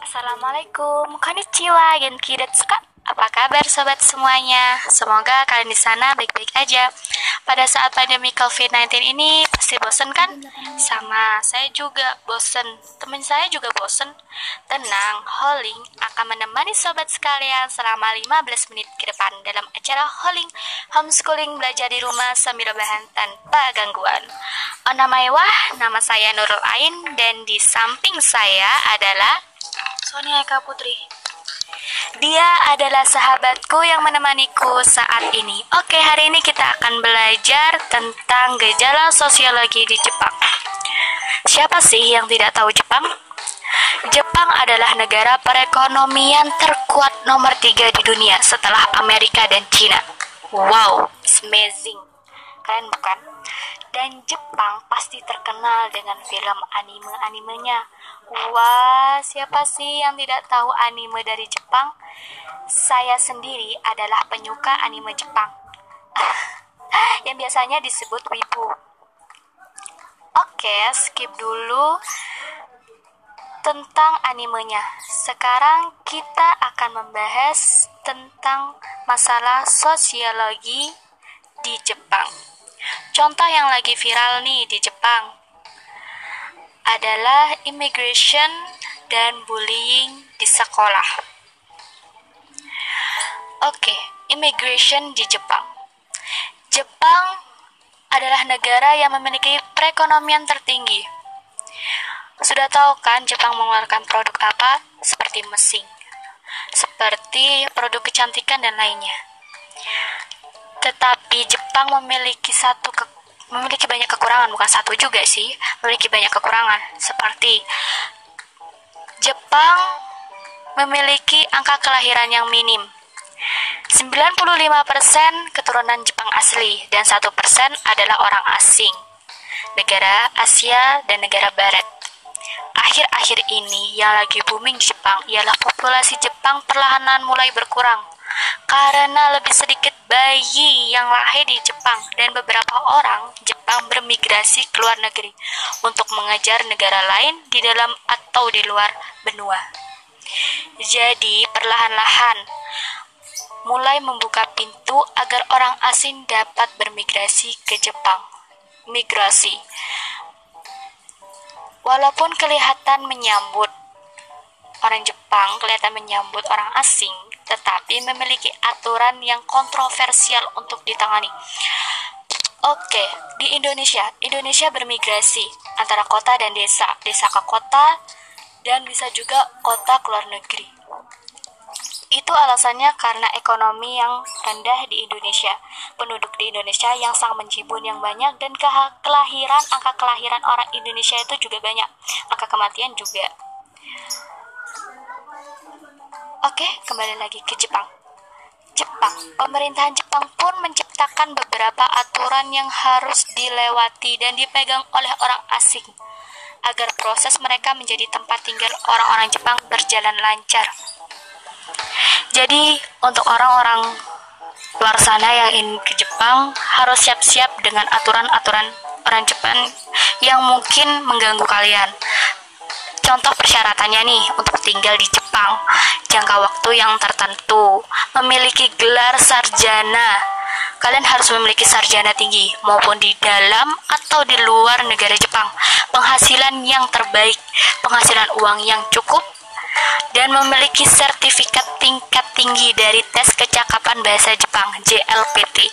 Assalamualaikum, konnichiwa, genki detsuka? Apa kabar sobat semuanya? Semoga kalian di sana baik-baik aja. Pada saat pandemi COVID-19 ini pasti bosen kan? Sama, saya juga bosen. Temen saya juga bosen. Tenang, Holing akan menemani sobat sekalian selama 15 menit ke depan dalam acara Holing Homeschooling Belajar di Rumah sambil rebahan tanpa gangguan. Oh, nama Wah, nama saya Nurul Ain dan di samping saya adalah Sonia Eka Putri. Dia adalah sahabatku yang menemaniku saat ini. Oke, hari ini kita akan belajar tentang gejala sosiologi di Jepang. Siapa sih yang tidak tahu Jepang? Jepang adalah negara perekonomian terkuat nomor tiga di dunia setelah Amerika dan Cina. Wow, amazing. Keren bukan? Dan Jepang pasti terkenal dengan film anime-animenya Wah, siapa sih yang tidak tahu anime dari Jepang? Saya sendiri adalah penyuka anime Jepang. yang biasanya disebut wibu. Oke, skip dulu tentang animenya. Sekarang kita akan membahas tentang masalah sosiologi di Jepang. Contoh yang lagi viral nih di Jepang adalah immigration dan bullying di sekolah. Oke, okay, immigration di Jepang. Jepang adalah negara yang memiliki perekonomian tertinggi. Sudah tahu kan Jepang mengeluarkan produk apa? Seperti mesin, seperti produk kecantikan dan lainnya. Tetapi Jepang memiliki satu ke memiliki banyak kekurangan, bukan satu juga sih, memiliki banyak kekurangan. Seperti Jepang memiliki angka kelahiran yang minim. 95% keturunan Jepang asli dan 1% adalah orang asing. Negara Asia dan negara barat. Akhir-akhir ini yang lagi booming Jepang ialah populasi Jepang perlahan mulai berkurang karena lebih sedikit bayi yang lahir di Jepang dan beberapa orang Jepang bermigrasi ke luar negeri untuk mengejar negara lain di dalam atau di luar benua. Jadi, perlahan-lahan mulai membuka pintu agar orang asing dapat bermigrasi ke Jepang. Migrasi. Walaupun kelihatan menyambut orang Jepang kelihatan menyambut orang asing, tetapi memiliki aturan yang kontroversial untuk ditangani. Oke, di Indonesia, Indonesia bermigrasi antara kota dan desa, desa ke kota, dan bisa juga kota ke luar negeri. Itu alasannya karena ekonomi yang rendah di Indonesia, penduduk di Indonesia yang sang menjibun yang banyak, dan kelahiran, angka kelahiran orang Indonesia itu juga banyak, angka kematian juga. Oke, kembali lagi ke Jepang. Jepang, pemerintahan Jepang pun menciptakan beberapa aturan yang harus dilewati dan dipegang oleh orang asing agar proses mereka menjadi tempat tinggal orang-orang Jepang berjalan lancar. Jadi, untuk orang-orang luar sana yang ingin ke Jepang harus siap-siap dengan aturan-aturan orang Jepang yang mungkin mengganggu kalian. Contoh persyaratannya nih untuk tinggal di Jepang, jangka waktu yang tertentu, memiliki gelar sarjana. Kalian harus memiliki sarjana tinggi maupun di dalam atau di luar negara Jepang. Penghasilan yang terbaik, penghasilan uang yang cukup dan memiliki sertifikat tingkat tinggi dari tes kecakapan bahasa Jepang JLPT.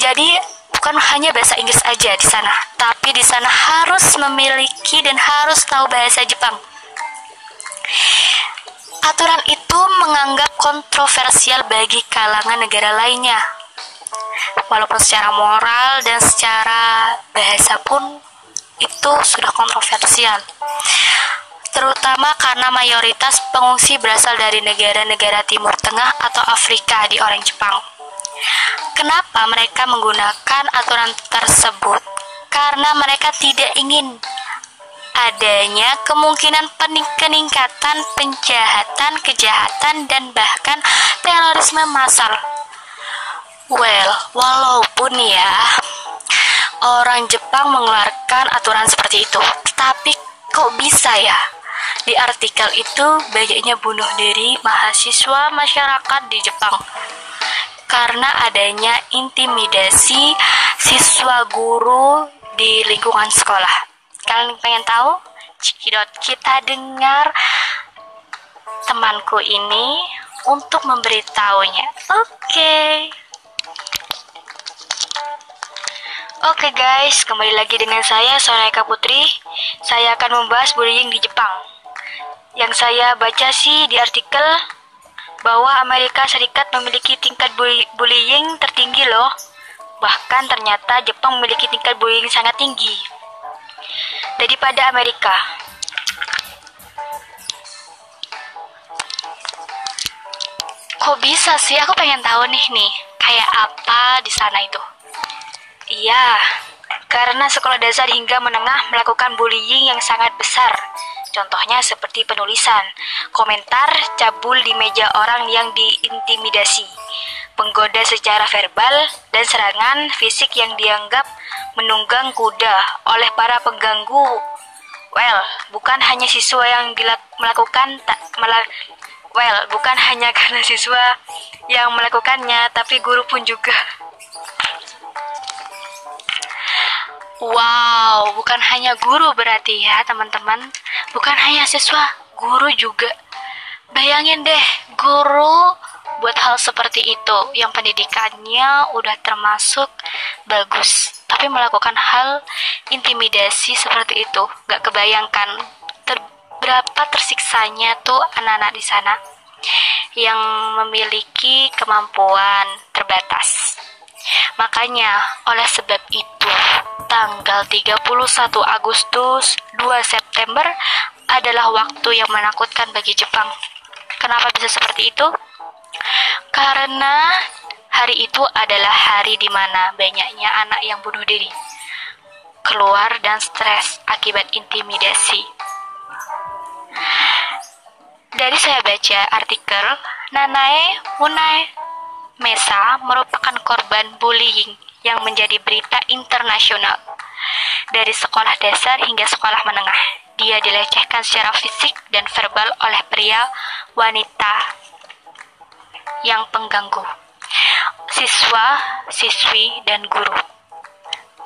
Jadi bukan hanya bahasa Inggris aja di sana, tapi di sana harus memiliki dan harus tahu bahasa Jepang. Aturan itu menganggap kontroversial bagi kalangan negara lainnya. Walaupun secara moral dan secara bahasa pun itu sudah kontroversial. Terutama karena mayoritas pengungsi berasal dari negara-negara Timur Tengah atau Afrika di orang Jepang. Kenapa mereka menggunakan aturan tersebut? Karena mereka tidak ingin adanya kemungkinan peningkatan penjahatan, kejahatan, dan bahkan terorisme massal. Well, walaupun ya, orang Jepang mengeluarkan aturan seperti itu. Tapi kok bisa ya? Di artikel itu banyaknya bunuh diri mahasiswa masyarakat di Jepang karena adanya intimidasi siswa guru di lingkungan sekolah. Kalian pengen tahu? Cikidot, kita dengar temanku ini untuk memberitahunya. Oke. Okay. Oke okay guys, kembali lagi dengan saya Soneka Putri. Saya akan membahas bullying di Jepang. Yang saya baca sih di artikel bahwa Amerika Serikat memiliki tingkat bullying tertinggi loh. Bahkan ternyata Jepang memiliki tingkat bullying sangat tinggi daripada Amerika. Kok bisa sih? Aku pengen tahu nih nih, kayak apa di sana itu. Iya, karena sekolah dasar hingga menengah melakukan bullying yang sangat besar. Contohnya seperti penulisan, komentar, cabul di meja orang yang diintimidasi, penggoda secara verbal, dan serangan fisik yang dianggap menunggang kuda oleh para pengganggu. Well, bukan hanya siswa yang melakukan tak melak Well, bukan hanya karena siswa yang melakukannya, tapi guru pun juga. Wow, bukan hanya guru berarti ya teman-teman. Bukan hanya siswa, guru juga. Bayangin deh, guru buat hal seperti itu yang pendidikannya udah termasuk bagus. Tapi melakukan hal intimidasi seperti itu, gak kebayangkan ter berapa tersiksanya tuh anak-anak di sana yang memiliki kemampuan terbatas. Makanya, oleh sebab itu, tanggal 31 Agustus 2 September adalah waktu yang menakutkan bagi Jepang. Kenapa bisa seperti itu? Karena hari itu adalah hari di mana banyaknya anak yang bunuh diri, keluar dan stres akibat intimidasi. Dari saya baca artikel, Nanae Munai Mesa merupakan korban bullying yang menjadi berita internasional. Dari sekolah dasar hingga sekolah menengah, dia dilecehkan secara fisik dan verbal oleh pria, wanita yang pengganggu, siswa, siswi, dan guru.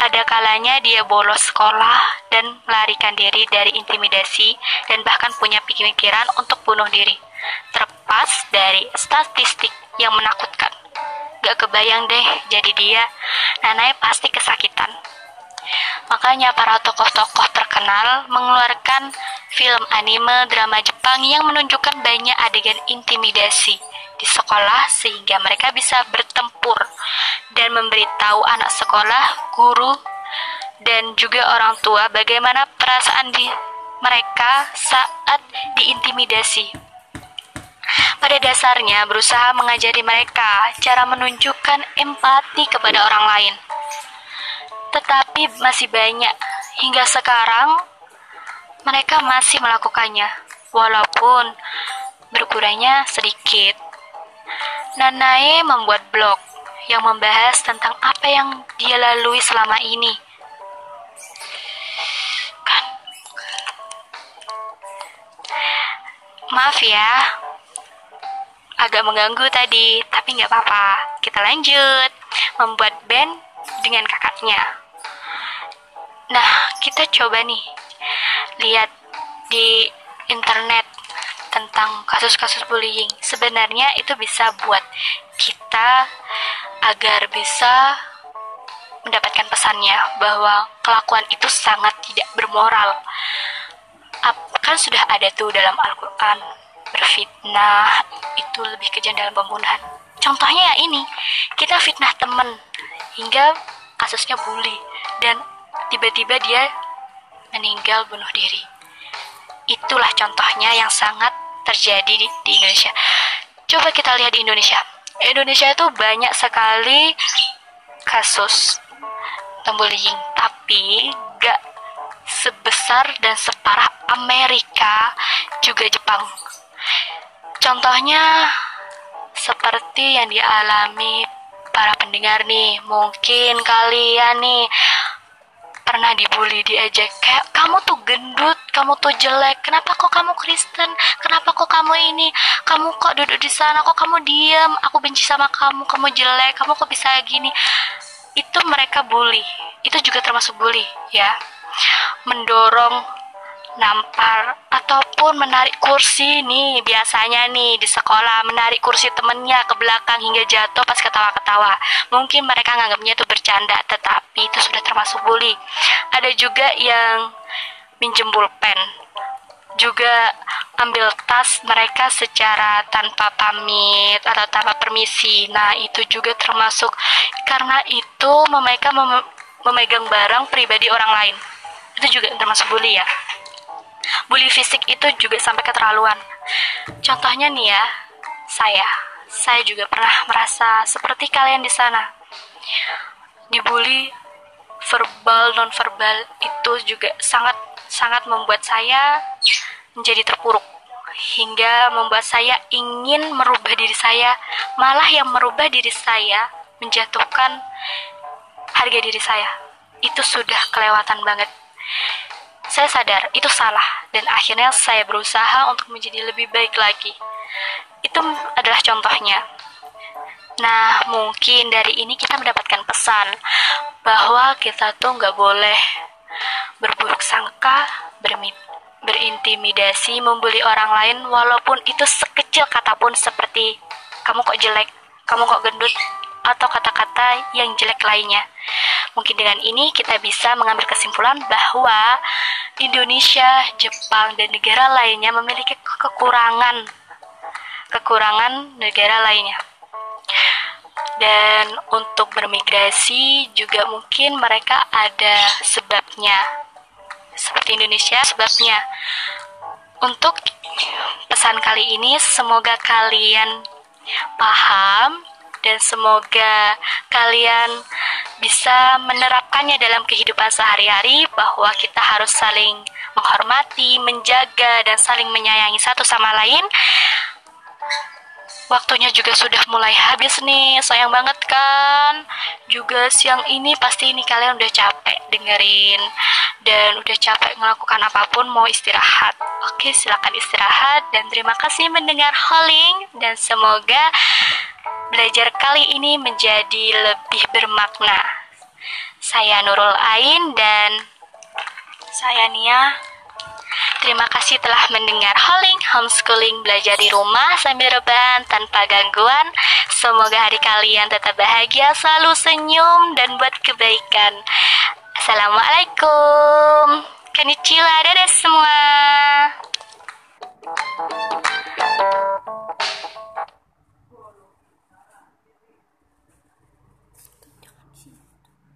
Ada kalanya dia bolos sekolah dan melarikan diri dari intimidasi dan bahkan punya pikiran untuk bunuh diri. Terlepas dari statistik yang menakutkan. Gak kebayang deh jadi dia, Nanai pasti kesakitan. Makanya para tokoh-tokoh terkenal mengeluarkan film anime drama Jepang yang menunjukkan banyak adegan intimidasi di sekolah sehingga mereka bisa bertempur dan memberitahu anak sekolah, guru, dan juga orang tua bagaimana perasaan di mereka saat diintimidasi. Pada dasarnya berusaha mengajari mereka cara menunjukkan empati kepada orang lain. Tetapi masih banyak hingga sekarang mereka masih melakukannya walaupun berkurangnya sedikit. Nanae membuat blog yang membahas tentang apa yang dia lalui selama ini. Kan. Maaf ya, agak mengganggu tadi, tapi nggak apa-apa. Kita lanjut membuat band dengan kakaknya. Nah, kita coba nih lihat di internet tentang kasus-kasus bullying. Sebenarnya itu bisa buat kita agar bisa mendapatkan pesannya bahwa kelakuan itu sangat tidak bermoral. Kan sudah ada tuh dalam Al-Quran berfitnah itu lebih kejam dalam pembunuhan. Contohnya ya ini, kita fitnah temen hingga kasusnya bully dan tiba-tiba dia meninggal bunuh diri. Itulah contohnya yang sangat terjadi di, di Indonesia. Coba kita lihat di Indonesia. Indonesia itu banyak sekali kasus bullying, tapi gak sebesar dan separah Amerika juga Jepang. Contohnya seperti yang dialami para pendengar nih, mungkin kalian nih pernah dibully diejek. Kayak kamu tuh gendut kamu tuh jelek. Kenapa kok kamu Kristen? Kenapa kok kamu ini? Kamu kok duduk di sana? Kok kamu diem? Aku benci sama kamu kamu jelek. Kamu kok bisa gini? Itu mereka bully. Itu juga termasuk bully ya. Mendorong nampar ataupun menarik kursi nih biasanya nih di sekolah menarik kursi temennya ke belakang hingga jatuh pas ketawa-ketawa. Mungkin mereka nganggapnya itu bercanda tetapi itu sudah termasuk bully. Ada juga yang minjem pulpen. Juga ambil tas mereka secara tanpa pamit atau tanpa permisi. Nah itu juga termasuk karena itu mereka mem memegang barang pribadi orang lain. Itu juga termasuk bully ya bully fisik itu juga sampai keterlaluan. Contohnya nih ya, saya. Saya juga pernah merasa seperti kalian di sana. Dibully verbal non verbal itu juga sangat sangat membuat saya menjadi terpuruk hingga membuat saya ingin merubah diri saya malah yang merubah diri saya menjatuhkan harga diri saya itu sudah kelewatan banget saya sadar itu salah dan akhirnya saya berusaha untuk menjadi lebih baik lagi. Itu adalah contohnya. Nah, mungkin dari ini kita mendapatkan pesan bahwa kita tuh nggak boleh berburuk sangka, berintimidasi, membuli orang lain, walaupun itu sekecil kata pun seperti kamu kok jelek, kamu kok gendut, atau kata-kata yang jelek lainnya. Mungkin dengan ini kita bisa mengambil kesimpulan bahwa Indonesia, Jepang, dan negara lainnya memiliki kekurangan kekurangan negara lainnya. Dan untuk bermigrasi juga mungkin mereka ada sebabnya. Seperti Indonesia, sebabnya. Untuk pesan kali ini semoga kalian paham dan semoga kalian bisa menerapkannya dalam kehidupan sehari-hari bahwa kita harus saling menghormati, menjaga, dan saling menyayangi satu sama lain. Waktunya juga sudah mulai habis nih, sayang banget kan? Juga siang ini pasti ini kalian udah capek dengerin dan udah capek melakukan apa pun mau istirahat. Oke, silakan istirahat dan terima kasih mendengar Holing dan semoga belajar kali ini menjadi lebih bermakna. Saya Nurul Ain dan saya Nia. Terima kasih telah mendengar Holing Homeschooling Belajar di Rumah Sambil Rebahan Tanpa Gangguan. Semoga hari kalian tetap bahagia, selalu senyum, dan buat kebaikan. Assalamualaikum. Konnichiwa, dadah semua.